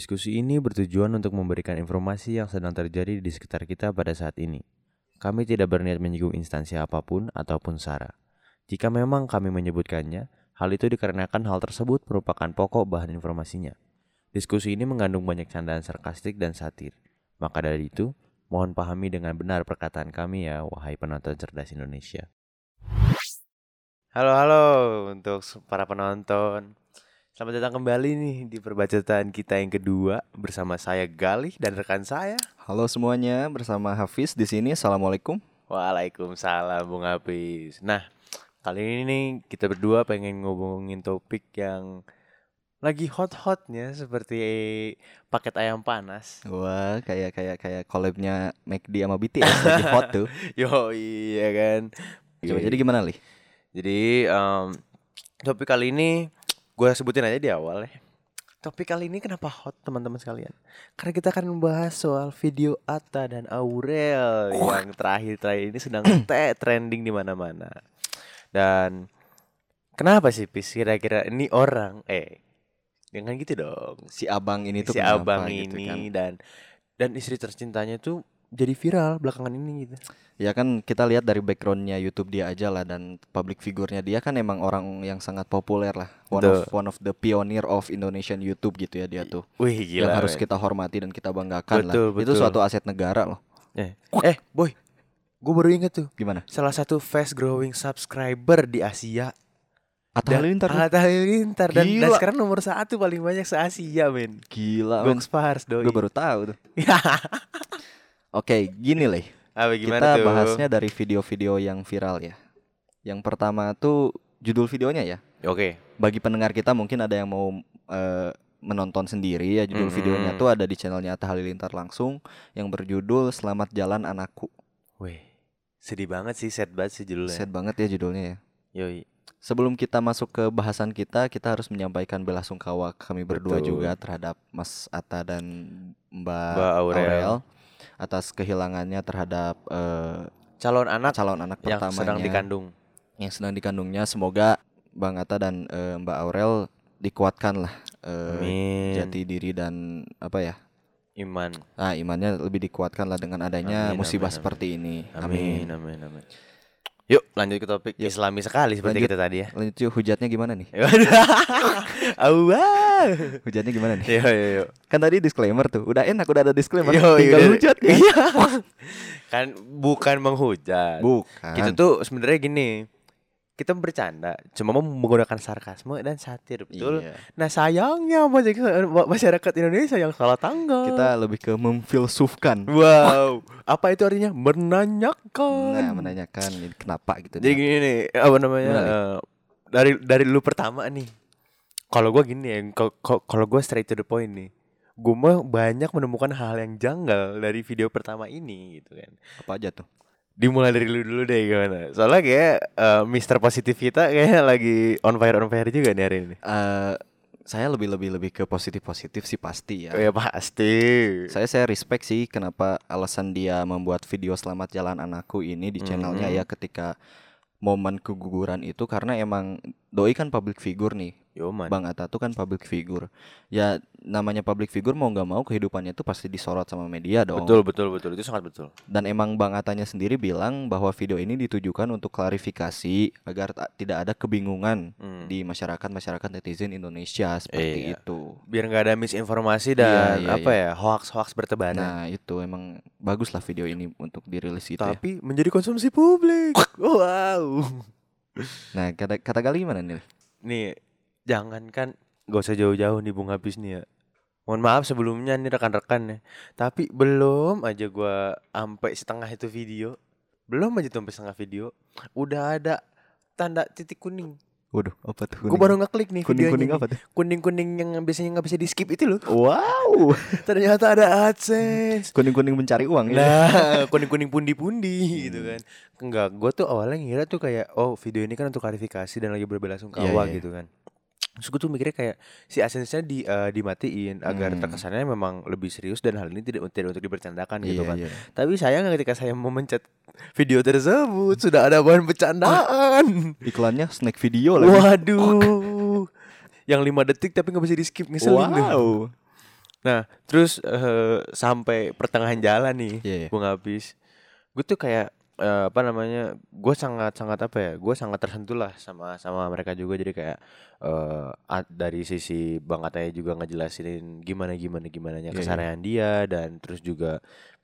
Diskusi ini bertujuan untuk memberikan informasi yang sedang terjadi di sekitar kita pada saat ini. Kami tidak berniat menyinggung instansi apa pun ataupun SARA. Jika memang kami menyebutkannya, hal itu dikarenakan hal tersebut merupakan pokok bahan informasinya. Diskusi ini mengandung banyak candaan sarkastik dan satir. Maka dari itu, mohon pahami dengan benar perkataan kami ya, wahai penonton cerdas Indonesia. Halo halo untuk para penonton. Selamat datang kembali nih di perbacotan kita yang kedua bersama saya Galih dan rekan saya. Halo semuanya, bersama Hafiz di sini. Assalamualaikum. Waalaikumsalam Bung Hafiz. Nah, kali ini nih kita berdua pengen ngomongin topik yang lagi hot-hotnya seperti paket ayam panas. Wah, kayak kayak kayak collabnya McD sama BTS lagi hot tuh. Yo iya kan. Coba jadi gimana li? Jadi em, topik kali ini gue sebutin aja di awal ya. Topik kali ini kenapa hot teman-teman sekalian? Karena kita akan membahas soal video Atta dan Aurel yang terakhir-terakhir ini sedang te- trending di mana-mana. Dan kenapa sih Pis kira-kira ini orang eh jangan gitu dong. Si abang ini tuh si kenapa abang gitu ini kan? dan dan istri tercintanya tuh jadi viral belakangan ini gitu. Ya kan kita lihat dari backgroundnya YouTube dia aja lah dan public figurnya dia kan emang orang yang sangat populer lah. One of Betul. one of the pioneer of Indonesian YouTube gitu ya dia tuh. Wih gila. yang harus men. kita hormati dan kita banggakan Betul, lah. Itu betul. suatu aset negara loh. Eh, eh boy, gue baru inget tuh Gimana? salah satu fast growing subscriber di Asia. Atta Halilintar. Atta Halilintar dan, dan sekarang nomor satu paling banyak se Asia men. Gila doi. Gue baru tahu tuh. Oke, gini lah. Apa gimana kita tuh? bahasnya dari video-video yang viral ya. Yang pertama tuh judul videonya ya. Oke. Bagi pendengar kita mungkin ada yang mau eh, menonton sendiri ya judul Mhm. videonya tuh ada di channelnya Atta Halilintar langsung yang berjudul Selamat Jalan Anakku. Wih, sedih banget sih sad banget sih judulnya. Sad banget ya judulnya ya. Yoi. Sebelum kita masuk ke bahasan kita, kita harus menyampaikan bela sungkawa kami berdua Betul. juga terhadap Mas Atta dan Mbak, Mbak Aurel. Atas kehilangannya terhadap eh, Calon anak calon anak yang pertamanya sedang dikandung. yang sedang dikandungnya. Semoga Bang Atta dan eh, Mbak Aurel dikuatkan lah Amin. jati diri dan apa ya? Iman. Ah, imannya lebih dikuatkan lah dengan adanya Amin, musibah amin, amin. seperti ini. Amin, amin, amin. Yuk, lanjut ke topik Yuk. Islami sekali seperti Lanjut. kita tadi ya. Lanjut yuk, hujatnya gimana nih? Awah. Hujatnya gimana nih? Yo yo yo. Kan tadi disclaimer tuh. Udah enak udah ada disclaimer. Yo, Tinggal udah- hujat kan? Iya. kan bukan menghujat. Bukan. Kita tuh sebenarnya gini. Kita bercanda, cuma mau menggunakan sarkasme dan satir, betul. Iya. Nah sayangnya masyarakat Indonesia yang salah tanggal. Kita lebih ke memfilsufkan. Wow, apa itu artinya? Menanyakan. Nah, menanyakan kenapa gitu. Jadi gini nih, apa namanya? Eh, dari dari lu pertama nih. Kalau gua gini ya, kalau- gua straight to the point nih. Gue mah banyak menemukan hal yang janggal dari video pertama ini gitu kan. apa aja tuh? Dimulai dari lu dulu deh gimana? Soalnya kayak eh, Mister Positif kita kayaknya lagi on fire on fire juga nih hari ini. Eh, saya lebih lebih lebih ke positif positif sih pasti ya. Ya pasti. Saya saya respect sih kenapa alasan dia membuat video selamat jalan anakku ini di channelnya Mhm. ya ketika momen keguguran itu karena emang doi kan public figure nih. Yo man. Bang Atta tuh kan public figure. Ya namanya public figure mau nggak mau kehidupannya tuh pasti disorot sama media dong. Betul betul betul itu sangat betul. Dan emang Bang Atanya sendiri bilang bahwa video ini ditujukan untuk klarifikasi agar tidak ada kebingungan Hmm. di masyarakat-masyarakat netizen Indonesia seperti Iya. itu. Biar nggak ada misinformasi dan Iya, iya, apa ya hoax hoax bertebaran. Nah, itu emang bagus lah video ini untuk dirilis itu ya. Tapi menjadi konsumsi publik. wow. Nah, kata kata kali gimana nih? Nih, jangankan gak usah jauh-jauh nih Bung Habis nih ya. Mohon maaf sebelumnya nih rekan-rekan ya. Tapi belum aja gua sampai setengah itu video. Belum aja tuh sampai setengah video. Udah ada tanda titik kuning. Waduh, apa tuh? Gue baru ngeklik nih kuning kuning apa tuh? Kuning-kuning yang biasanya nggak bisa di skip itu loh. Wow, Ternyata ada AdSense. kuning kuning mencari uang ya. Nah, kuning-kuning pundi-pundi gitu kan. Enggak, gue tuh awalnya ngira tuh kayak oh video ini kan untuk klarifikasi dan lagi berbela sungkawa Iya, iya. gitu kan. Terus gue tuh mikirnya kayak si AdSense-nya di eh, dimatiin agar Hmm. terkesannya memang lebih serius dan hal ini tidak tidak untuk dibercandakan gitu Iya, kan. iya. Tapi sayang ketika saya memencet video tersebut sudah ada bahan bercandaan. Iklannya snack video lagi. Waduh. Yang lima detik tapi nggak bisa di skip ngeselin tuh. Wow. Nah, terus eh, sampai pertengahan jalan nih, Iya, iya. gue habis. Gue tuh kayak eh, apa namanya? Gue sangat sangat apa ya? Gue sangat tersentuh lah sama sama mereka juga. Jadi kayak eh a- dari sisi Bang Ataya juga ngejelasin gimana gimana gimana nya Iya, iya. keseharian dia dan terus juga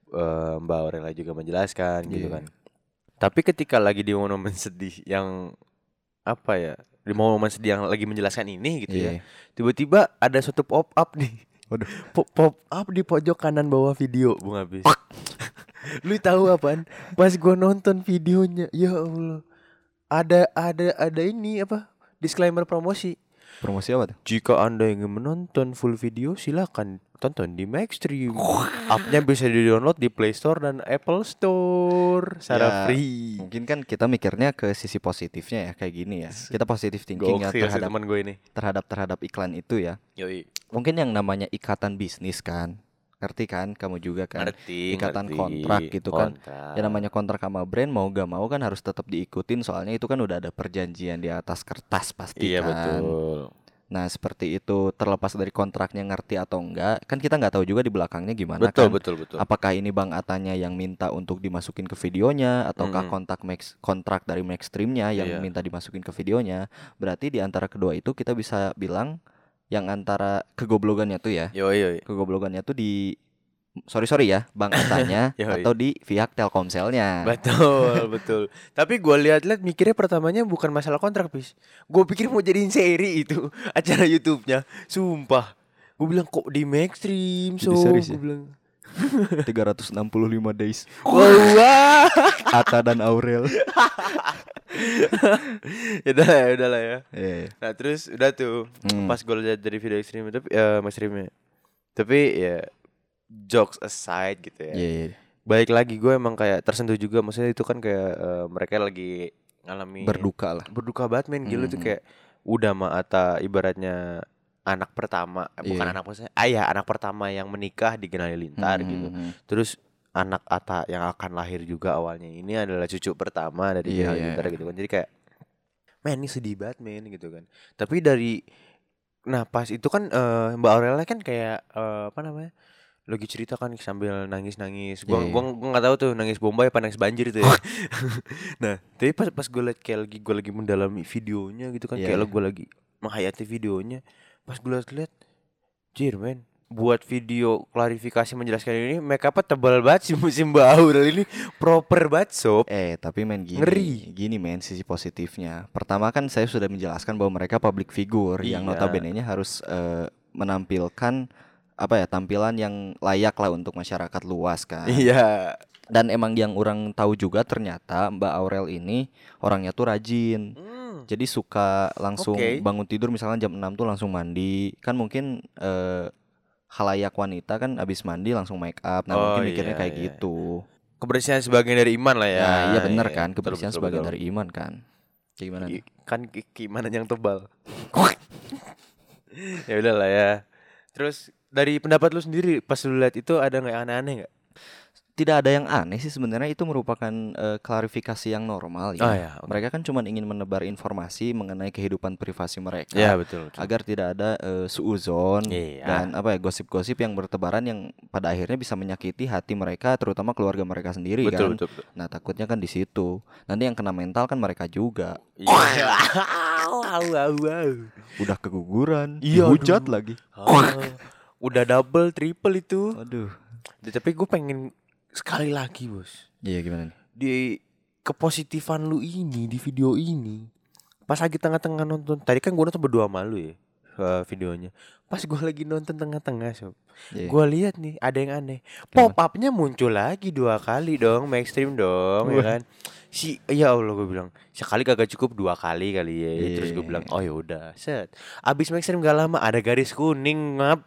eh, Mbak Aurela juga menjelaskan gitu Iya. kan. Tapi ketika lagi di momen sedih yang apa ya? Di momen sedih yang lagi menjelaskan ini gitu ya. Iya. Tiba-tiba ada suatu pop up nih. Waduh. Pop, pop up di pojok kanan bawah video, Bung Abis. Lu tahu apaan? Pas gua nonton videonya, ya Allah. Ada ada ada ini apa? Disclaimer promosi. Promosi apa tuh? Jika Anda ingin menonton full video, silakan tonton di Maxstream. App-nya bisa di-download di Play Store dan Apple Store secara Ya, free. Mungkin kan kita mikirnya ke sisi positifnya ya kayak gini ya. Kita positif thinking ya terhadap teman gue ini. terhadap terhadap iklan itu ya. Yoi. Mungkin yang namanya ikatan bisnis kan. Ngerti kan kamu juga kan? Ngerti, Ikatan ngerti. kontrak gitu kan. Kontrak. Ya namanya kontrak sama brand mau gak mau kan harus tetap diikutin soalnya itu kan udah ada perjanjian di atas kertas pasti Iya kan. betul. Nah seperti itu terlepas dari kontraknya ngerti atau enggak kan kita nggak tahu juga di belakangnya gimana Betul kan. betul betul. Apakah ini Bang Atanya yang minta untuk dimasukin ke videonya ataukah Mm-mm. kontak Max kontrak dari Maxstreamnya yang Iya. minta dimasukin ke videonya? Berarti di antara kedua itu kita bisa bilang yang antara kegoblogannya tuh ya, Yoi yoi. kegoblogannya tuh di sorry sorry ya Bang Atanya atau di pihak Telkomselnya. Betul, betul. Tapi gue lihat-lihat mikirnya pertamanya bukan masalah kontrak, Pis. Gue pikir mau jadiin seri itu acara YouTube-nya. Sumpah. Gue bilang kok di Maxstream, so gue ya? bilang. 365 days. Wah. Ata dan Aurel. ya udah lah, ya udah lah ya. Iya. Nah terus udah tuh Hmm. pas gue lihat dari video ekstrim tapi ya Maxstreamnya. Tapi ya jokes aside gitu ya. Iya, iya. Baik lagi gue emang kayak tersentuh juga maksudnya itu kan kayak eh, mereka lagi ngalami Berduka lah. berduka banget men gila tuh Hmm. kayak udah mah Ata ibaratnya anak pertama eh, bukan Iya. anak maksudnya ayah anak pertama yang menikah di Genali Lintar Hmm, gitu hmm, hmm. terus anak Ata yang akan lahir juga awalnya ini adalah cucu pertama dari Iya, Genali iya, Lintar iya. gitu kan jadi kayak men ini sedih banget men gitu kan tapi dari nah pas itu kan eh, Mbak Aurela kan kayak eh, apa namanya lagi cerita kan sambil nangis nangis gua Iya, iya. gua gua nggak tahu tuh nangis bombay apa nangis banjir itu ya nah tapi pas pas gue liat kayak lagi gue lagi mendalami videonya gitu kan Iya, kayak iya. gue lagi menghayati videonya pas gue liat liat jir men buat video klarifikasi menjelaskan ini make upnya tebal banget sih musim bau ini proper banget sob Eh tapi men gini Ngeri. Gini men sisi positifnya Pertama kan saya sudah menjelaskan bahwa mereka public figure Yang Iya. notabene-nya harus eh, menampilkan apa ya tampilan yang layak lah untuk masyarakat luas kan iya dan emang yang orang tahu juga ternyata Mbak Aurel ini orangnya tuh rajin Hmm. Jadi suka langsung Oke. bangun tidur misalnya jam 6 tuh langsung mandi kan mungkin eh, halayak wanita kan abis mandi langsung make up nah Oh, mungkin mikirnya iya, kayak iya. gitu kebersihan sebagian dari iman lah ya Ya, iya benar Iya, kan, kebersihan betul, sebagian betul. dari iman kan. Kayak gimana? I- kan keimanan yang tebal ya udahlah ya terus dari pendapat lu sendiri pas lu lihat itu ada nggak yang aneh-aneh nggak Tidak ada yang aneh sih sebenarnya itu merupakan eh, klarifikasi yang normal ya. Oh, ya, oke. Mereka kan cuma ingin menebar informasi mengenai kehidupan privasi mereka. ya betul, betul. Agar tidak ada eh, suuzon Iya. dan apa ya gosip-gosip yang bertebaran yang pada akhirnya bisa menyakiti hati mereka terutama keluarga mereka sendiri betul, kan. betul, betul. Nah, takutnya kan di situ. Nanti yang kena mental kan mereka juga. Iya. wow, wow, wow. Udah keguguran, Iya, dihujat aduh. lagi. Oh, udah double, triple itu. Aduh. Tapi gue pengen sekali lagi bos. Iya gimana nih? di kepositifan lu ini di video ini pas lagi tengah-tengah nonton tadi kan gue nonton berdua sama lu ya eh, videonya. Pas gue lagi nonton tengah-tengah sob Iya. gue lihat nih ada yang aneh. Pop upnya muncul lagi dua kali dong mainstream dong ya kan? Si ya allah gue bilang sekali kagak cukup dua kali kali ya. Iya. terus gue bilang oh ya udah set. Abis mainstream gak lama ada garis kuning ngap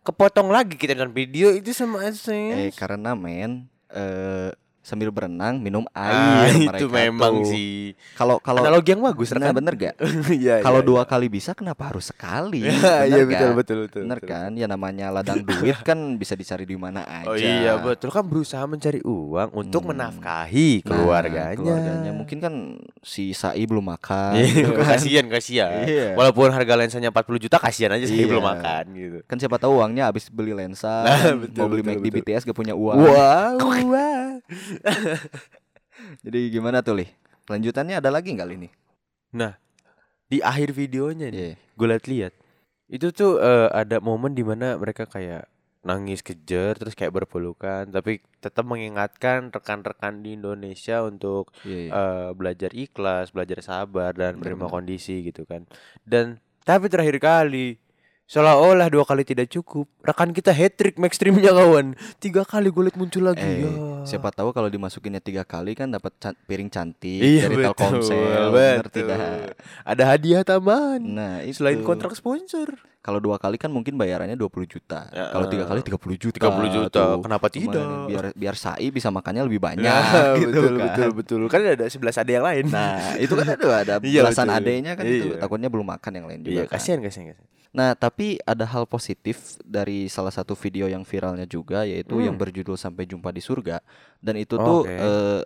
kepotong lagi kita nonton video itu sama aja Eh karena men eh sambil berenang minum Ah, air itu mereka memang tuh. sih. Kalau kalau Analogi yang bagus, nah, bener gak? Iya, Kalau iya, dua iya. kali bisa kenapa harus sekali? Iya, Bener iya betul betul betul. Bener betul. kan? Ya namanya ladang duit kan bisa dicari di mana aja. Oh iya betul kan berusaha mencari uang untuk Hmm. menafkahi Nah, keluarganya. keluarganya. Mungkin kan si Sai belum makan. Iya, gitu kan. kasihan kasihan. Iya. Walaupun harga lensanya 40 juta kasihan aja saya Iya. belum makan gitu. Kan siapa tahu uangnya habis beli lensa, Nah, kan betul, mau beli betul, Mac di betul. BTS gak punya uang. Wow, wah. Jadi gimana tuh, Li? Lanjutannya ada lagi nggak ini? Di akhir videonya nih, Iya. gue liat-liat. Itu tuh eh, ada momen di mana mereka kayak nangis kejer terus kayak berpelukan tapi tetap mengingatkan rekan-rekan di Indonesia untuk Iya, iya. eh, belajar ikhlas, belajar sabar dan menerima kondisi gitu kan. Dan tapi terakhir kali seolah-olah dua kali tidak cukup. Rekan kita hat trick max streamnya kawan. Tiga kali gue liat muncul lagi. Eh, ya. siapa tahu kalau dimasukinnya tiga kali kan dapat can- piring cantik Iya dari betul, Telkomsel, bener betul. tidak? Ada hadiah tambahan. Nah, itu. Selain kontrak sponsor. Kalau dua kali kan mungkin bayarannya 20 juta. Ya, Kalau tiga kali 30 juta. 30 juta. tuh. Kenapa Lumayan tidak? Biar biar Sai bisa makannya lebih banyak Nah, gitu betul, kan. betul betul Kan ada 11 ada yang lain. Nah, itu kan ada ada Iya, belasan betul. adenya kan itu Iya. takutnya belum makan yang lain juga iya, kan. kasihan kasihan kasihan. Nah, tapi ada hal positif dari salah satu video yang viralnya juga yaitu Hmm. yang berjudul Sampai Jumpa di Surga dan itu tuh Oke. eh,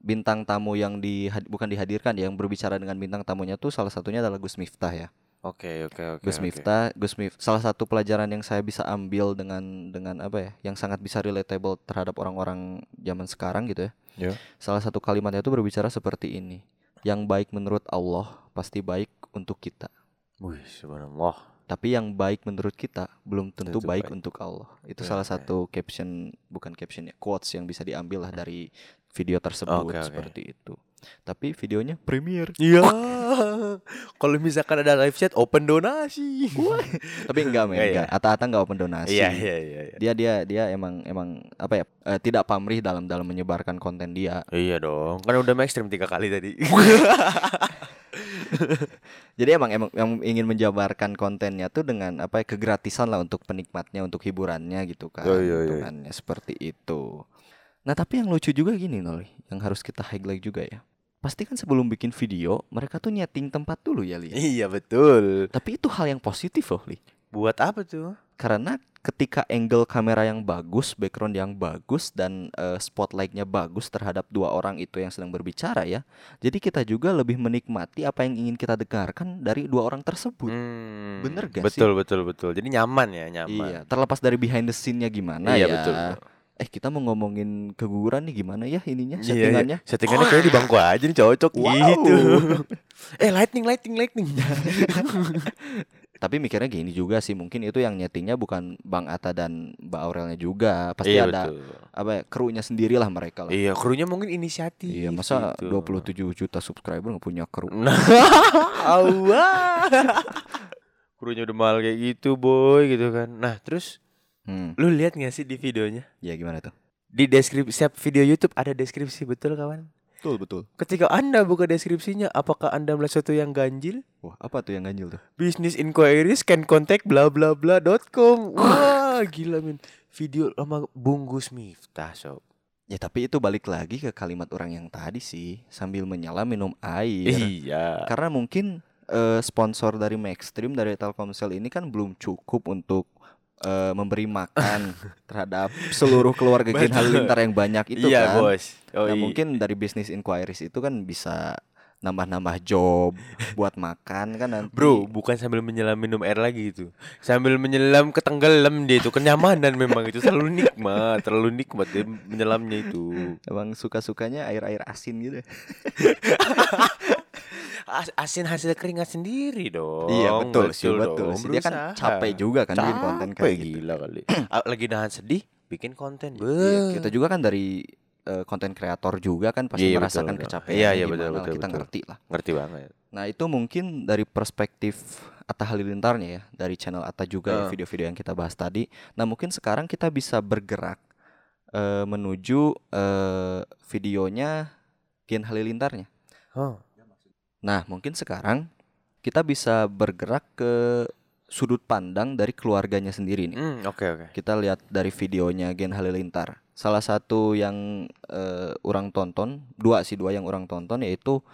bintang tamu yang di bukan dihadirkan ya, yang berbicara dengan bintang tamunya tuh salah satunya adalah Gus Miftah ya. Oke, oke, oke. Gus oke. Miftah, Gus Mif salah satu pelajaran yang saya bisa ambil dengan dengan apa ya, yang sangat bisa relatable terhadap orang-orang zaman sekarang gitu ya. Ya. Salah satu kalimatnya itu berbicara seperti ini. Yang baik menurut Allah pasti baik untuk kita. Wih, subhanallah. Tapi yang baik menurut kita belum tentu Tentu baik, baik. untuk Allah. Itu Keren, salah keren. satu caption bukan caption ya, quotes yang bisa diambil lah dari video tersebut oke. seperti itu. Tapi videonya premier. Iya. Kalau misalkan ada live chat open donasi. Tapi enggak men, Enggak ya? enggak. Ata-ata enggak open donasi. Iya, iya, iya, iya. Dia dia dia emang emang apa ya? eh, tidak pamrih dalam dalam menyebarkan konten dia. Iya dong. Kan udah mainstream tiga kali tadi. Jadi emang emang yang ingin menjabarkan kontennya tuh dengan apa ya kegratisan lah untuk penikmatnya, untuk hiburannya gitu kan. Oh, iya, iya. hitungannya seperti itu. Nah, tapi yang lucu juga gini Nol, yang harus kita highlight juga ya. Pasti kan sebelum bikin video, mereka tuh nyeting tempat dulu ya, Li. iya betul. Tapi itu hal yang positif loh, Li. Buat apa tuh? Karena ketika angle kamera yang bagus, background yang bagus dan eh, spotlightnya bagus terhadap dua orang itu yang sedang berbicara ya. Jadi kita juga lebih menikmati apa yang ingin kita dengarkan dari dua orang tersebut. Hmm, Bener gak sih? betul, betul, betul. Jadi nyaman ya, nyaman. Iya, terlepas dari behind the scene-nya gimana Iya, ya. betul, betul. Eh, kita mau ngomongin keguguran nih gimana ya ininya Iya, iya. settingannya? Settingannya kayaknya di bangku aja nih cocok Wow. gitu. eh, lightning, lightning, lightning. Tapi mikirnya gini juga sih, mungkin itu yang nyetingnya bukan Bang Ata dan Mbak Aurelnya juga. Pasti iya, ada betul. apa ya, krunya sendiri lah mereka lah. Iya, krunya mungkin inisiatif. Iya, masa gitu. 27 juta subscriber nggak punya kru? Nah, awah. Krunya udah mahal kayak gitu, boy, gitu kan. Nah, terus Hmm, lu lihat gak sih di videonya? ya gimana tuh? Di deskripsi setiap video YouTube ada deskripsi betul kawan. Betul betul. Ketika Anda buka deskripsinya, apakah Anda melihat sesuatu yang ganjil? Wah, apa tuh yang ganjil tuh? Business inquiries can contact bla bla bla dot com. Wah, gila men. Video lama bungkus Miftah, sob. Ya tapi itu balik lagi ke kalimat orang yang tadi sih, sambil menyala minum air. Iya. Karena mungkin eh, sponsor dari Maxstream dari Telkomsel ini kan belum cukup untuk eh, memberi makan terhadap seluruh keluarga Gen. Halilintar yang banyak itu iya, kan. Bos. Oh, Nah, iya. mungkin dari bisnis inquiries itu kan bisa nambah-nambah job buat makan kan nanti. Bro, bukan sambil menyelam minum air lagi itu. Sambil menyelam ketenggelam dia itu kenyamanan memang itu selalu nikmat, terlalu nikmat dia menyelamnya itu. emang suka-sukanya air-air asin gitu. As- asin hasil keringat sendiri dong. Iya, betul sih, dong. betul sih. Dia kan capek juga kan bikin konten kayak gitu. gila kali. Lagi nahan sedih, bikin konten. Iya, kita juga kan dari eh, konten kreator juga kan pasti Iya, merasakan betul, betul. kecapean. Iya, iya, betul, betul, kita betul. ngerti lah. Ngerti banget. Nah itu mungkin dari perspektif Atta Halilintarnya ya dari channel Atta juga ya Ah. video-video yang kita bahas tadi. Nah mungkin sekarang kita bisa bergerak eh, menuju eh, videonya Gen Halilintarnya. Oh. Nah mungkin sekarang kita bisa bergerak ke sudut pandang dari keluarganya sendiri nih. Hmm, oke oke. Kita lihat dari videonya Gen Halilintar salah satu yang eh, orang tonton, dua sih dua yang orang tonton yaitu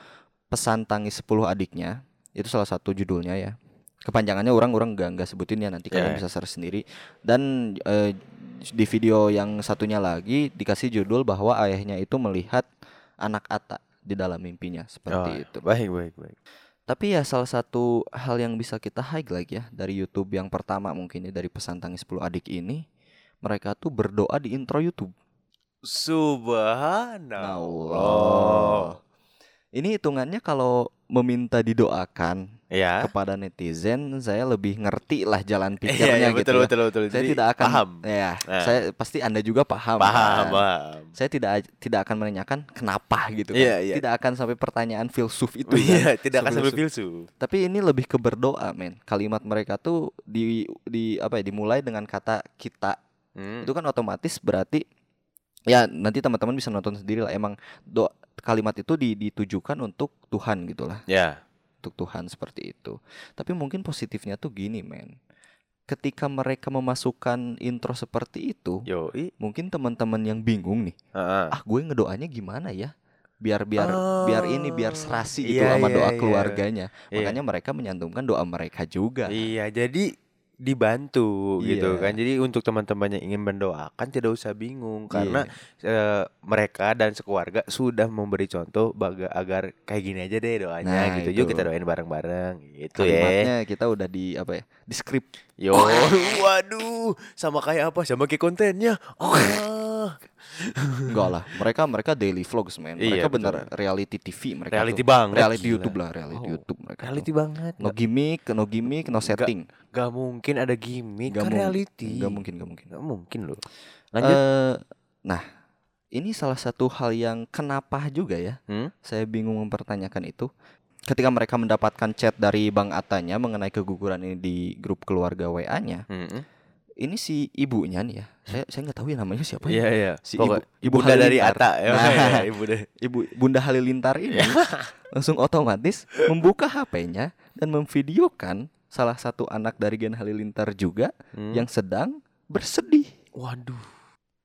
Pesan Tangis 10 Adiknya. Itu salah satu judulnya ya. Kepanjangannya orang-orang nggak nggak sebutin ya nanti Ya, kalian ya. bisa search sendiri. Dan eh, di video yang satunya lagi dikasih judul bahwa ayahnya itu melihat anak Ata di dalam mimpinya seperti Oh, itu. Baik, baik, baik. Tapi ya salah satu hal yang bisa kita highlight ya dari YouTube yang pertama mungkin ya dari pesan tangis 10 adik ini mereka tuh berdoa di intro YouTube. Subhanallah. Ini hitungannya kalau meminta didoakan Ya. kepada netizen, saya lebih ngerti lah jalan Iya, pikirnya iya, gitu. betul, ya. betul, betul. Saya Jadi tidak akan paham. ya, Nah. saya pasti Anda juga paham. Paham, kan? paham. Saya tidak tidak akan menanyakan kenapa gitu kan. Iya, iya. Tidak akan sampai pertanyaan filsuf itu Iya, kan. tidak akan sampai Filsuf. filsuf. Tapi ini lebih ke berdoa, men. Kalimat mereka tuh di di apa ya? Dimulai dengan kata kita. Hmm. Itu kan otomatis berarti ya nanti teman-teman bisa nonton sendiri lah. Emang doa kalimat itu di- ditujukan untuk Tuhan gitulah, Ya. Untuk Tuhan seperti itu. Tapi mungkin positifnya tuh gini, men. Ketika mereka memasukkan intro seperti itu, Yoi. mungkin teman-teman yang bingung nih, Heeh. ah gue ngedoanya gimana ya? Biar biar biar ini biar serasi gitu Iya, sama iya, doa iya. keluarganya. Iya. Makanya mereka menyantumkan doa mereka juga. Iya, jadi dibantu gitu Iya. kan. Jadi untuk teman-teman yang ingin mendoakan tidak usah bingung karena Iya. eh, mereka dan sekeluarga sudah memberi contoh baga agar kayak gini aja deh doanya Nah, gitu. Yuk itu. kita doain bareng-bareng gitu ya. kalimatnya kita udah di apa ya? Di skrip. Yo, waduh, sama kayak apa? Sama kayak kontennya. Ah. Enggak lah. Mereka mereka daily vlogs, man. Iya, Mereka betul. bener reality TV mereka. Reality tuh. banget. Reality gila. YouTube lah, reality Oh, YouTube mereka. Reality tuh. banget. No gimmick, no gimmick, no setting. Gak mungkin ada gimmick Nggak kan mung- reality. Enggak mungkin, enggak mungkin. Gak mungkin loh. Lanjut. Eh, nah, ini salah satu hal yang kenapa juga ya. Hmm? Saya bingung mempertanyakan itu. Ketika mereka mendapatkan chat dari Bang Atanya mengenai keguguran ini di grup keluarga WA-nya, Mm-mm. Ini si ibunya nih ya. Saya saya nggak tahu ya namanya siapa. Iya ya. iya. Si Pokok- ibu- ibu Bunda dari. Ata ya. Nah. Iya, ibu dari. Ibu Bunda Halilintar ini langsung otomatis membuka HP-nya dan memvideokan salah satu anak dari Gen Halilintar juga Hmm. yang sedang bersedih. waduh.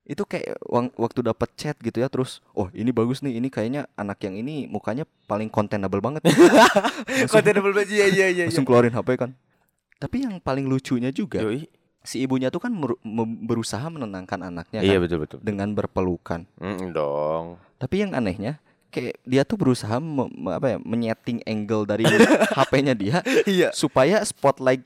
Itu kayak waktu dapat chat gitu ya terus, oh ini bagus nih, ini kayaknya anak yang ini mukanya paling kontenable banget. langsung, Konten double badge iya iya iya. langsung keluarin HP kan. Tapi yang paling lucunya juga, Yoi. Si ibunya tuh kan berusaha menenangkan anaknya Iya kan betul betul. dengan berpelukan. Mm, dong. Tapi yang anehnya kayak dia tuh berusaha me- apa ya menyeting angle dari HP-nya dia Iya. supaya spotlight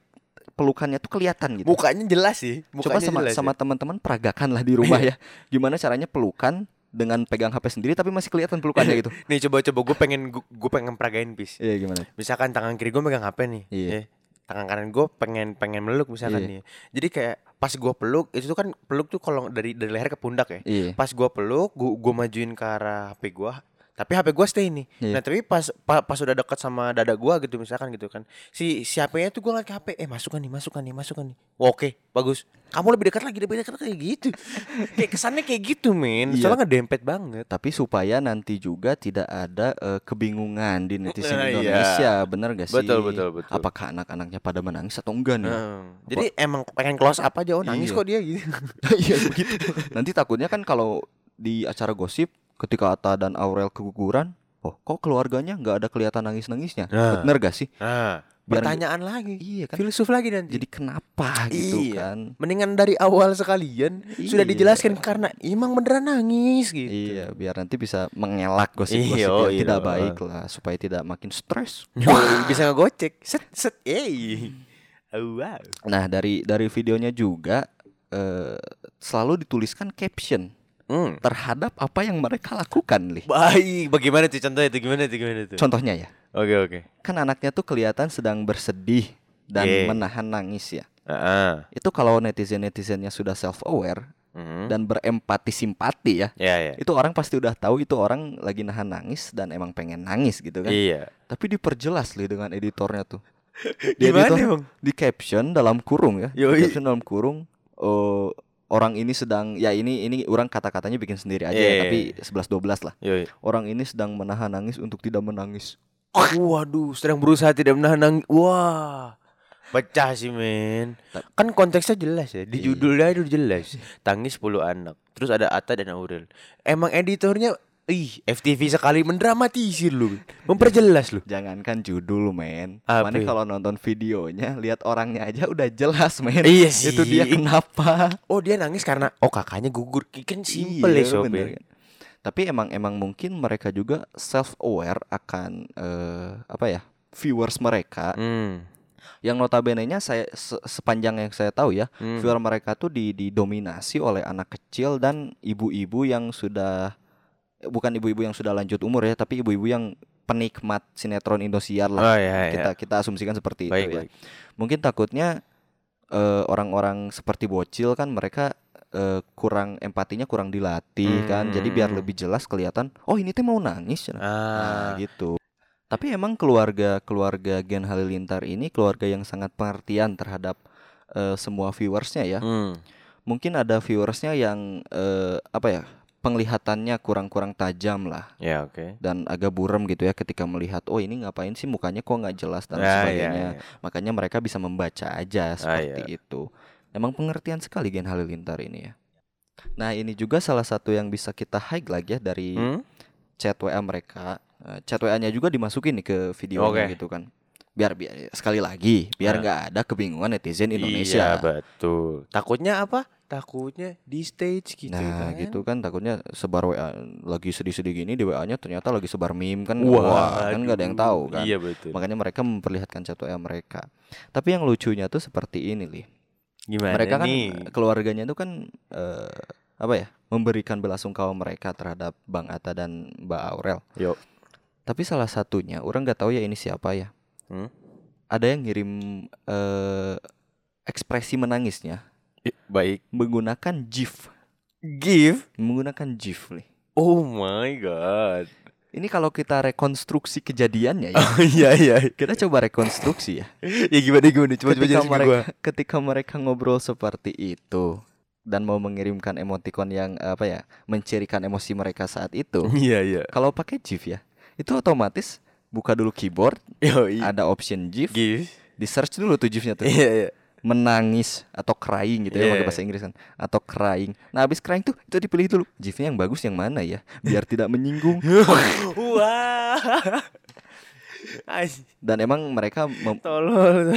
pelukannya tuh kelihatan gitu. Mukanya jelas sih. Coba Mukanya sama jelas sama ya. teman-teman peragakan lah di rumah ya. Gimana caranya pelukan dengan pegang HP sendiri tapi masih kelihatan pelukannya gitu. Nih coba coba gue pengen gue pengen peragain pis. Iya gimana? Misalkan tangan kiri gue megang HP nih. Iya. ya. Tangan kanan gue pengen pengen meluk misalkan Iya. nih. Jadi kayak pas gue peluk itu tuh kan peluk tuh kalau dari dari leher ke pundak ya. Iya. Pas gue peluk, gue gue majuin ke arah HP gue. Tapi HP gue stay nih. Iya. Nah tapi pas pa- pas udah dekat sama dada gue gitu misalkan gitu kan. Si si HP-nya tuh gue ngeliat ke HP. Eh masukkan nih, masukkan nih, masukkan nih. Wah, Oke, bagus. Kamu lebih dekat lagi, lebih dekat kayak gitu. kayak kesannya kayak gitu men. Iya. Soalnya ngedempet banget. Tapi supaya nanti juga tidak ada eh, kebingungan di netizen Nah, iya. Indonesia, bener gak sih? Betul, betul, betul. Apakah anak-anaknya pada menangis atau enggak nih? Hmm. Jadi emang pengen close up aja. Oh nangis Iya. kok dia gitu. Iya begitu. Nanti takutnya kan kalau di acara gosip ketika Atta dan Aurel keguguran, oh kok keluarganya nggak ada kelihatan nangis-nangisnya? Nah. Bener gak sih? Nah, Biar- pertanyaan lagi. Iya kan. Filsuf lagi nanti. Jadi kenapa gitu Iya. kan? Mendingan dari awal sekalian sudah Iya. dijelaskan karena emang beneran nangis gitu. Iya, biar nanti bisa mengelak gosip-gosip Iya, yang iya. tidak baik lah supaya tidak makin stres. Bisa ngegocek. Set set. Eh. Oh, wow. Nah, dari dari videonya juga eh, selalu dituliskan caption Hmm. terhadap apa yang mereka lakukan, Lih. Baik, bagaimana tuh contohnya itu gimana tuh gimana tuh? Contohnya ya, Oke oke. kan anaknya tuh kelihatan sedang bersedih dan Iya. menahan nangis ya. Heeh. Itu kalau netizen-netizennya sudah self aware Mhm. dan berempati simpati ya. Ya ya. Itu orang pasti udah tahu itu orang lagi nahan nangis dan emang pengen nangis gitu kan. Iya. Tapi diperjelas Lih dengan editornya tuh. Gimana editor- di caption dalam kurung ya. Yoi. Di caption dalam kurung eh, orang ini sedang ya ini ini orang kata-katanya bikin sendiri aja Iya, ya, iya, tapi 11 12 lah. Yoi. Orang ini sedang menahan nangis untuk tidak menangis. Waduh, sedang berusaha tidak menahan nangis. Wah. Pecah sih men Kan konteksnya jelas ya Di Iya. judulnya itu jelas Tangis 10 anak Terus ada Atta dan Aurel Emang editornya Ih FTV sekali mendramatisir lu Memperjelas lu Jangankan judul men Mana kalau nonton videonya Lihat orangnya aja udah jelas men Iya sih. Itu dia kenapa Oh dia nangis karena Oh kakaknya gugur Kan simple ya Iya, sob bener ya. kan. Tapi emang emang mungkin mereka juga self aware akan eh, apa ya viewers mereka Hmm. yang notabene-nya saya se- sepanjang yang saya tahu ya Hmm. viewer mereka tuh di- didominasi oleh anak kecil dan ibu-ibu yang sudah bukan ibu-ibu yang sudah lanjut umur ya tapi ibu-ibu yang penikmat sinetron Indosiar lah. Oh iya iya. Kita kita asumsikan seperti Baik itu ya. baik. Mungkin takutnya eh, orang-orang seperti bocil kan mereka eh, kurang empatinya kurang dilatih kan. Jadi biar Hmm. lebih jelas kelihatan oh ini teh mau nangis nah, Ah. Gitu. Tapi emang keluarga keluarga Gen Halilintar ini keluarga yang sangat pengertian terhadap eh, semua viewersnya ya. Hmm. mungkin ada viewersnya yang eh, apa ya penglihatannya kurang-kurang tajam lah Ya oke dan agak buram gitu ya ketika melihat oh ini ngapain sih mukanya kok nggak jelas dan Ya, ya, sebagainya ya. makanya mereka bisa membaca aja seperti iya. itu emang pengertian sekali Gen Halilintar ini ya nah ini juga salah satu yang bisa kita highlight ya dari Hmm? chat WA mereka Eh, chat WA-nya juga dimasukin nih ke videonya Oke. gitu kan biar biar sekali lagi biar Nah. nggak ada kebingungan netizen Iya Indonesia. betul. Takutnya apa? Takutnya di stage gitu Nah kan. gitu kan. Takutnya sebar WA lagi sedih-sedih gini di WA-nya ternyata lagi sebar meme kan. Wah, wah kan nggak ada yang tahu kan. Iya betul. Makanya mereka memperlihatkan chat WA mereka. Tapi yang lucunya tuh seperti ini li. Gimana mereka kan nih? keluarganya tuh kan eh, apa ya memberikan belasungkawa mereka terhadap Bang Atta dan Mbak Aurel. Yuk tapi salah satunya orang nggak tahu ya ini siapa ya Hmm? ada yang ngirim eh, ekspresi menangisnya. Baik. Menggunakan GIF. Give menggunakan GIF li Oh my god. Ini kalau kita rekonstruksi kejadiannya ya. Oh iya iya. Kita coba rekonstruksi ya. Ya gimana gimana? Coba coba ketika ke mereka gua ketika mereka ngobrol seperti itu dan mau mengirimkan emoticon yang apa ya mencirikan emosi mereka saat itu Iya iya. kalau pakai GIF ya itu otomatis buka dulu keyboard Yo iya ada option GIF. Give di search dulu tuh GIF-nya tuh. Iya iya. Menangis atau crying gitu ya Iya. pakai bahasa Inggris kan. Atau crying. Nah habis crying tuh itu dipilih dulu. GIF-nya yang bagus yang mana ya? Biar tidak menyinggung. Wah. Dan emang mereka mem- Tolol.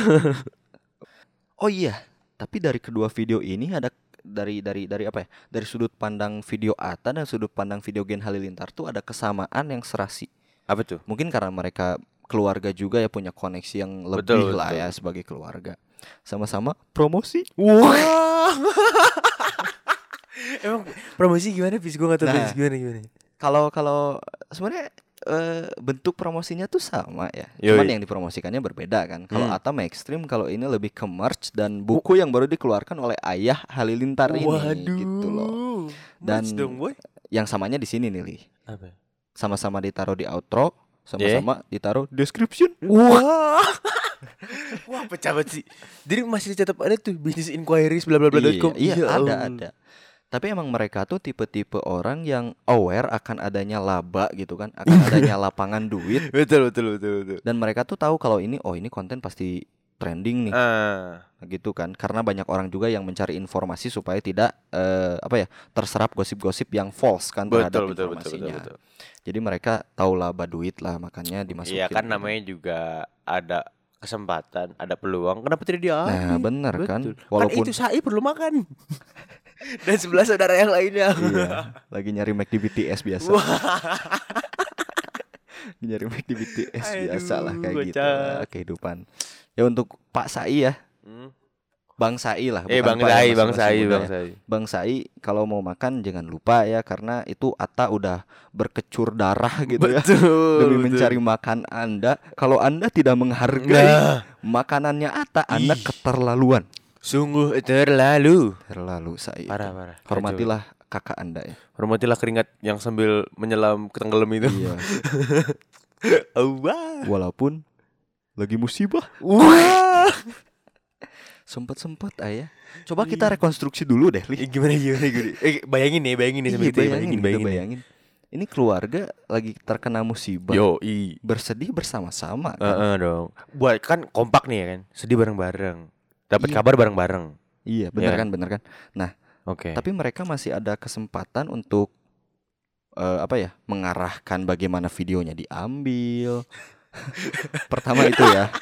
Oh iya tapi dari kedua video ini ada dari dari dari apa ya? Dari sudut pandang video Ata dan sudut pandang video Gen Halilintar tuh ada kesamaan yang serasi Apa tuh? mungkin karena mereka keluarga juga ya punya koneksi yang Betul, lebih lah betul. ya sebagai keluarga sama-sama promosi Wah Emang promosi gimana Fis? Gue gak tau Nah. Gimana gimana kalau kalau sebenarnya eh, bentuk promosinya tuh sama ya Yoi. cuman yang dipromosikannya berbeda kan kalau Hmm. Atta mah ekstrim kalau ini lebih ke merch dan buku yang baru dikeluarkan oleh ayah Halilintar ini Waduh gitu loh Dan Dan- dong boy yang samanya di sini nih Li Apa? Sama-sama ditaruh di outro sama-sama ditaruh description. Wah. Wah. Pecah banget sih. Jadi masih tetap ada tuh Business inquiries bla bla bla com. iya, iya Ya ada ada. Tapi emang mereka tuh tipe-tipe orang yang aware akan adanya laba gitu kan akan adanya lapangan duit. Betul betul betul betul. Dan mereka tuh tahu kalau ini oh ini konten pasti trending nih Ah, gitu kan karena banyak orang juga yang mencari informasi supaya tidak eh, apa ya terserap gosip-gosip yang false kan terhadap betul betul betul betul, informasinya betul. jadi mereka tahu laba duit lah makanya dimasukin Iya kan gitu. namanya juga ada kesempatan, ada peluang. Kenapa tidak diambil? nah bener kan Betul. walaupun Kan itu Sai perlu makan. Dan sebelah saudara yang lainnya. iya lagi nyari Mac di BTS biasa nyari Mac di BTS biasa lah Aduh, kayak gitu lah kehidupan ya untuk Pak Sai ya Hmm. Bang Sai lah Eh Bang ya, Sai, Bang Sai, Bang ya. Sai. Bang Sai kalau mau makan jangan lupa ya karena itu Ata udah berkecur darah gitu ya Betul. demi betul. mencari makan Anda. Kalau Anda tidak menghargai Nah, makanannya Ata, Anda Ih. keterlaluan. sungguh terlalu. Terlalu Sai. Parah, parah. Hormatilah kakak Anda ya. Hormatilah keringat yang sambil menyelam ke tenggelam itu. Iya. Walaupun lagi musibah, Wah. sempet-sempet ayah. Coba kita rekonstruksi dulu deh, Li. Eh, gimana gimana gimana. Eh, bayangin nih, bayangin nih sambil Iya, kita bayangin, kita bayangin. bayangin. ini keluarga lagi terkena musibah. Yo, i. Bersedih bersama-sama kan? Heeh dong. Buat kan kompak nih ya kan. Sedih bareng-bareng. Dapat Iya. kabar bareng-bareng. Iya, benar Iya. kan, benar kan. Oke. Tapi mereka masih ada kesempatan untuk eh, apa ya? Mengarahkan bagaimana videonya diambil. Pertama itu ya.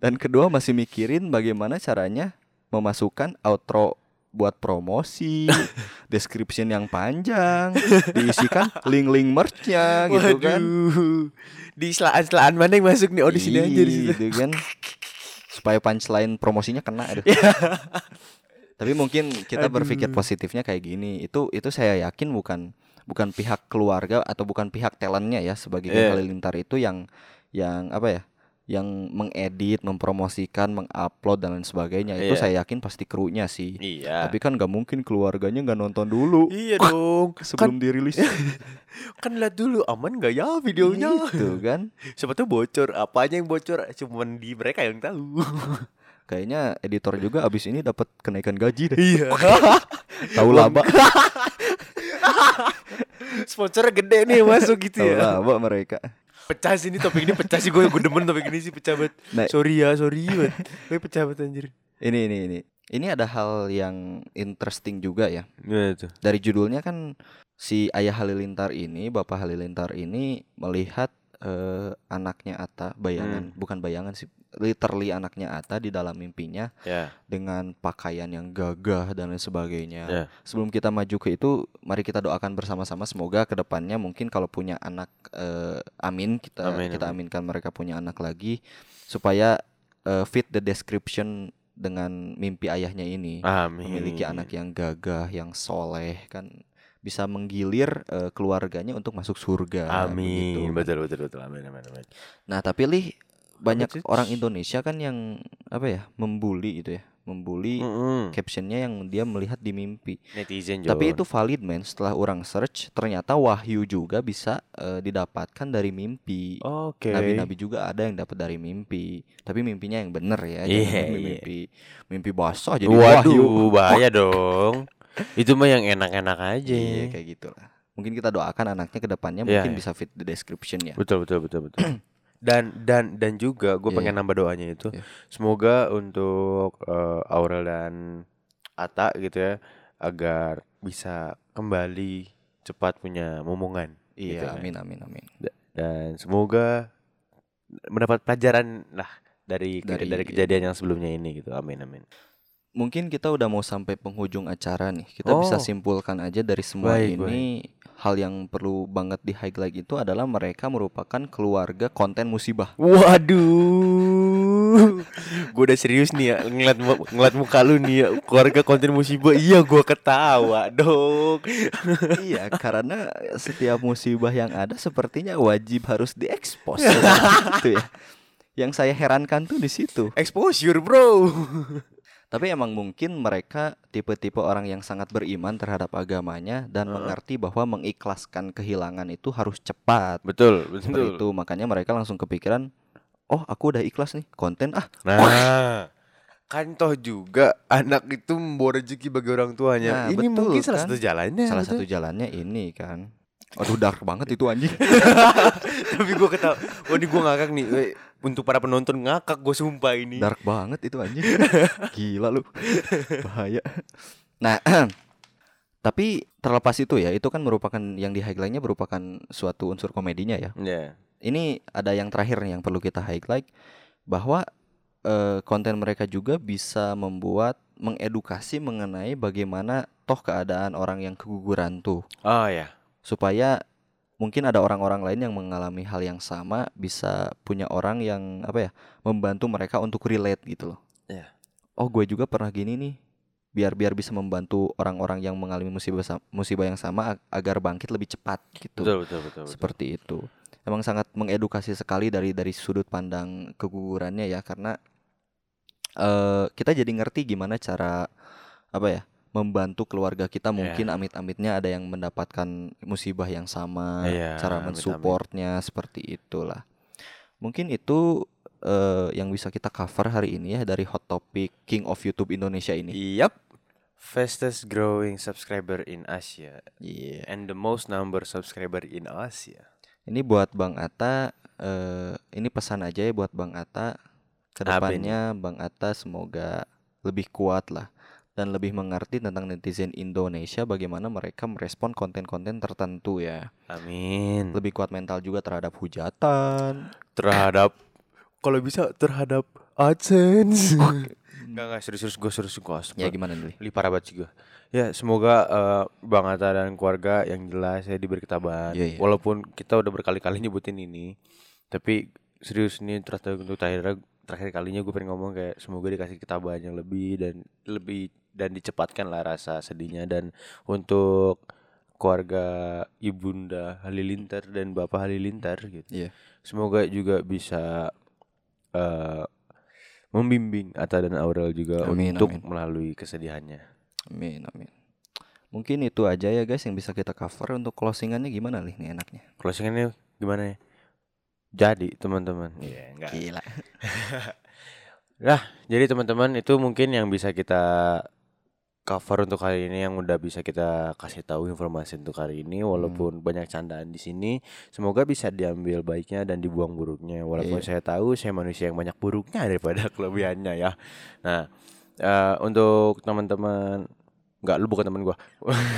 Dan kedua masih mikirin bagaimana caranya memasukkan outro buat promosi, description yang panjang, diisikan link-link merchnya gitu kan. Waduh. Di selaan-selaan mana yang masuk nih? Oh di sini aja di situ. Gitu kan. Supaya punchline promosinya kena aduh. Tapi mungkin kita berpikir Aduh. positifnya kayak gini. Itu itu saya yakin bukan bukan pihak keluarga atau bukan pihak talentnya ya sebagai Iya. Geng Halilintar itu yang yang apa ya? yang mengedit, mempromosikan, mengupload dan lain sebagainya. Itu Iya. saya yakin pasti krunya sih. Iya. Tapi kan nggak mungkin keluarganya nggak nonton dulu iya dong. sebelum dirilis. Kan lihat dulu aman gak ya videonya? Gitu kan. Siapa tuh bocor? Apanya yang bocor? Cuman di mereka yang tahu. Kayaknya editor juga abis ini dapat kenaikan gaji deh. iya. Tahu laba, Sponsornya gede nih masuk gitu tahu ya. laba mereka. Pecah sih ini topik ini pecah sih gue gue demen topik ini sih pecah banget. Nah. Sorry ya, sorry banget. Gue pecah banget anjir. Ini ini ini. Ini ada hal yang interesting juga ya. Gimana tuh? Dari judulnya kan si ayah Halilintar ini, Bapak Halilintar ini melihat eh, anaknya Ata, bayangan, bukan bayangan sih, literally anaknya Ata di dalam mimpinya Ya. dengan pakaian yang gagah dan lain sebagainya. Ya. Sebelum kita maju ke itu, mari kita doakan bersama-sama semoga ke depannya mungkin kalau punya anak, eh, amin kita Amin, kita amin. aminkan mereka punya anak lagi supaya eh, fit the description dengan mimpi ayahnya ini Amin. memiliki anak yang gagah, yang soleh kan bisa menggilir eh, keluarganya untuk masuk surga. begitu. Amin. Betul betul betul. Amin amin amin. Nah tapi lih banyak orang Indonesia kan yang apa ya membuli gitu ya, membuli Mm-mm. captionnya yang dia melihat di mimpi. Netizen Tapi itu valid men. Setelah orang search, ternyata wahyu juga bisa eh, didapatkan dari mimpi. Oke. Nabi-nabi juga ada yang dapat dari mimpi. Tapi mimpinya yang bener ya, jangan mimpi, iya. mimpi mimpi basah jadi wahyu. Waduh, bahaya dong. Itu mah yang enak-enak aja. Iya kayak gitulah. Mungkin kita doakan anaknya ke depannya Iya, mungkin iya. bisa fit the description ya. Betul betul betul betul. dan dan dan juga gue Iya, pengen nambah doanya itu Iya. semoga untuk eh, Aurel dan Ata gitu ya agar bisa kembali cepat punya momongan gitu Iya, kan. amin amin amin. dan semoga mendapat pelajaran lah dari Dari- dari, kejadian yang sebelumnya ini gitu amin amin Mungkin kita udah mau sampai penghujung acara nih. Kita bisa Oh. simpulkan aja dari semua Baik, ini hal yang perlu banget di highlight itu adalah mereka merupakan keluarga konten musibah. Waduh, gue udah serius nih ya ngeliat ngeliat muka lu nih ya keluarga konten musibah. Iya, gue ketawa dong. iya, karena setiap musibah yang ada sepertinya wajib harus diekspos gitu ya. Yang saya herankan tuh di situ. Exposure bro. Tapi emang mungkin mereka tipe-tipe orang yang sangat beriman terhadap agamanya dan Heeh. mengerti bahwa mengikhlaskan kehilangan itu harus cepat. Betul, Seperti itu, makanya mereka langsung kepikiran, "Oh, aku udah ikhlas nih, konten ah." Nah, kan toh juga anak itu membawa rezeki bagi orang tuanya. Nah, ini betul mungkin salah kan? satu jalannya. Salah betul. satu jalannya ini kan. Aduh, dark banget itu anjing. Tapi gue ketawa. Wah, ini gue ngakak nih. Untuk para penonton ngakak gue sumpah ini. Dark banget itu anjing. Gila lu. Bahaya. Nah, tapi terlepas itu ya, itu kan merupakan yang di highlightnya merupakan suatu unsur komedinya ya. Ya. Ini ada yang terakhir nih yang perlu kita highlight bahwa eh, konten mereka juga bisa membuat mengedukasi mengenai bagaimana toh keadaan orang yang keguguran tuh Oh ya. supaya mungkin ada orang-orang lain yang mengalami hal yang sama bisa punya orang yang apa ya membantu mereka untuk relate gitu loh. Iya. Oh gue juga pernah gini nih biar biar bisa membantu orang-orang yang mengalami musibah musibah yang sama ag- agar bangkit lebih cepat gitu. Betul, betul, betul. betul. Seperti itu. Emang sangat mengedukasi sekali dari dari sudut pandang kegugurannya ya karena eh kita jadi ngerti gimana cara apa ya membantu keluarga kita mungkin amit-amitnya ada yang mendapatkan musibah yang sama, Iya, cara amit-amit. mensupportnya seperti itulah. Mungkin itu eh, yang bisa kita cover hari ini ya dari hot topic King of YouTube Indonesia ini. Yap. Fastest growing subscriber in Asia Iya. and the most number subscriber in Asia. Ini buat Bang Ata, eh, ini pesan aja ya buat Bang Ata. Ke depannya Bang Ata semoga lebih kuat lah dan lebih mengerti tentang netizen Indonesia bagaimana mereka merespon konten-konten tertentu ya. Amin. Lebih kuat mental juga terhadap hujatan. terhadap kalau bisa terhadap AdSense. Enggak enggak serius-serius gue serius gue Ya gimana nih? Li parah banget gue. Ya semoga eh, Bang Atta dan keluarga yang jelas saya diberi ketabahan. Iya, iya. Walaupun kita udah berkali-kali nyebutin ini, tapi serius nih terus untuk terakhir terakhir kalinya gue pengen ngomong kayak semoga dikasih ketabahan yang lebih dan lebih dan dicepatkan lah rasa sedihnya dan untuk keluarga ibunda Halilintar dan bapak Halilintar gitu. Iya. Semoga juga bisa eh membimbing Atta dan Aurel juga Amin, untuk amin. melalui kesedihannya. Amin, amin. Mungkin itu aja ya guys yang bisa kita cover untuk closingannya gimana nih nih enaknya? Closingannya gimana ya? Jadi teman-teman. Iya, enggak. Gila. Nah, jadi teman-teman itu mungkin yang bisa kita cover untuk hari ini yang udah bisa kita kasih tahu informasi untuk hari ini walaupun banyak candaan di sini semoga bisa diambil baiknya dan dibuang buruknya walaupun saya tahu saya manusia yang banyak buruknya daripada kelebihannya ya. Nah, eh, untuk teman-teman nggak lu bukan teman gua.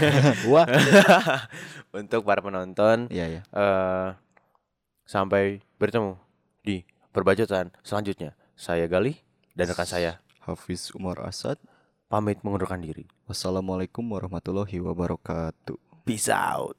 Wah. untuk para penonton Iya, ya. eh sampai bertemu di perbacotan selanjutnya. Saya Gali dan rekan saya Hafiz Umar Asad pamit mengundurkan diri. Wassalamualaikum warahmatullahi wabarakatuh. Peace out.